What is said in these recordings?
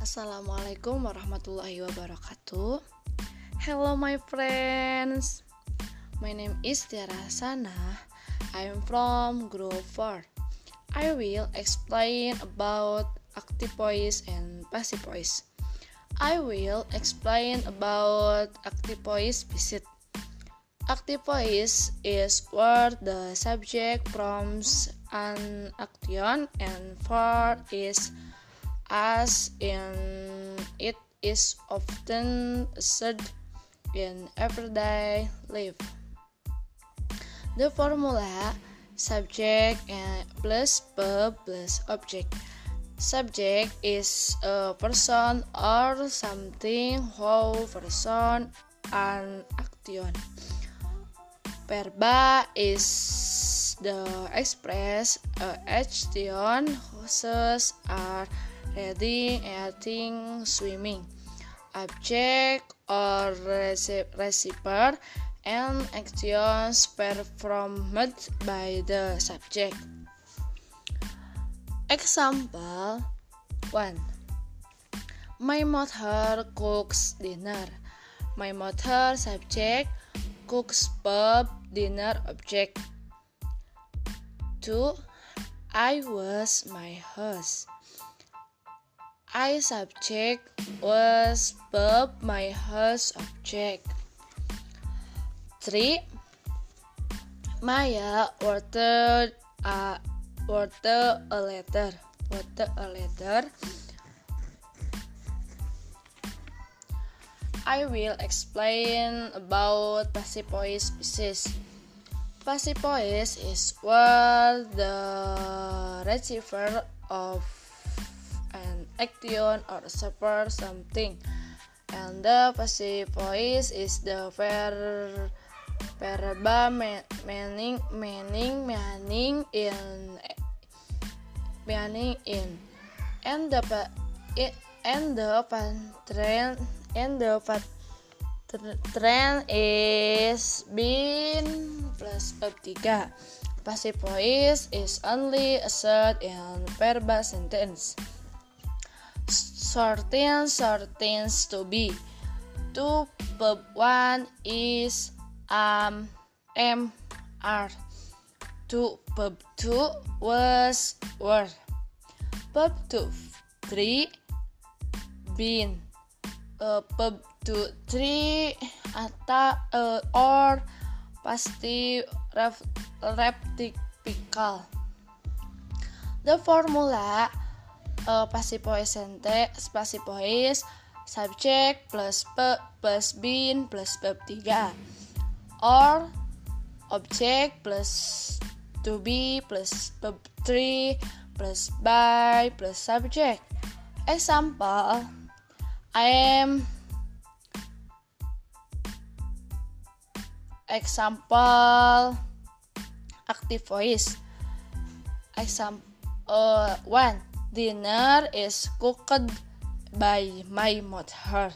Assalamualaikum warahmatullahi wabarakatuh. Hello my friends. My name is Tiara Sana. I am from Group 4. I will explain about active voice and passive voice. I will explain about active voice visit. Active voice is where the subject prompts an action and verb is as in it is often said in everyday life. The formula subject plus verb plus object. Subject is a person or something who person an action. Verba is the express uh, action whose are reading, eating, swimming. Object or receiver and actions performed by the subject. Example 1. My mother cooks dinner. My mother subject cooks pub dinner object. 2. I was my house. I subject was verb my house object. 3. Maya ordered a order a letter. Order a letter. I will explain about passive voice species. Voice is where the receiver of action or suffer something, and the passive voice is the ver verba meaning meaning meaning in meaning in. And the and the pattern and the trend is been plus verb 3 passive voice is only assert in verbal sentence certain certains to be. To verb 1 is am am are to verb 2 was were verb 2 3 been. Uh, pub to three atau uh, or pasti ref, reptikal the formula uh, passive voice ente passive voice subject plus p plus been plus verb 3 or object plus to be plus verb 3 plus by plus subject. Example I am example active voice. Example uh, one Dinner is cooked by my mother.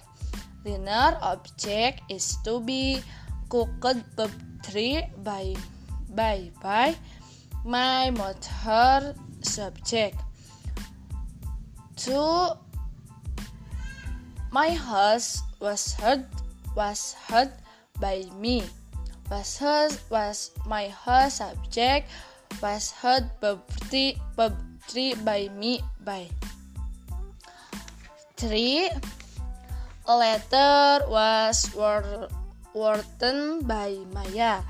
Dinner object is to be cooked three by by by my mother subject. Two my house was hurt was hurt by me. Was hurt was my house subject was hurt by Three by me by Three a letter was wor written by Maya.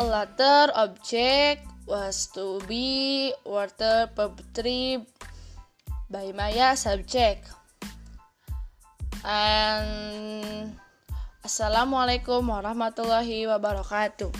A letter object was to be water trip by Maya subject. And Assalamualaikum warahmatullahi wabarakatuh.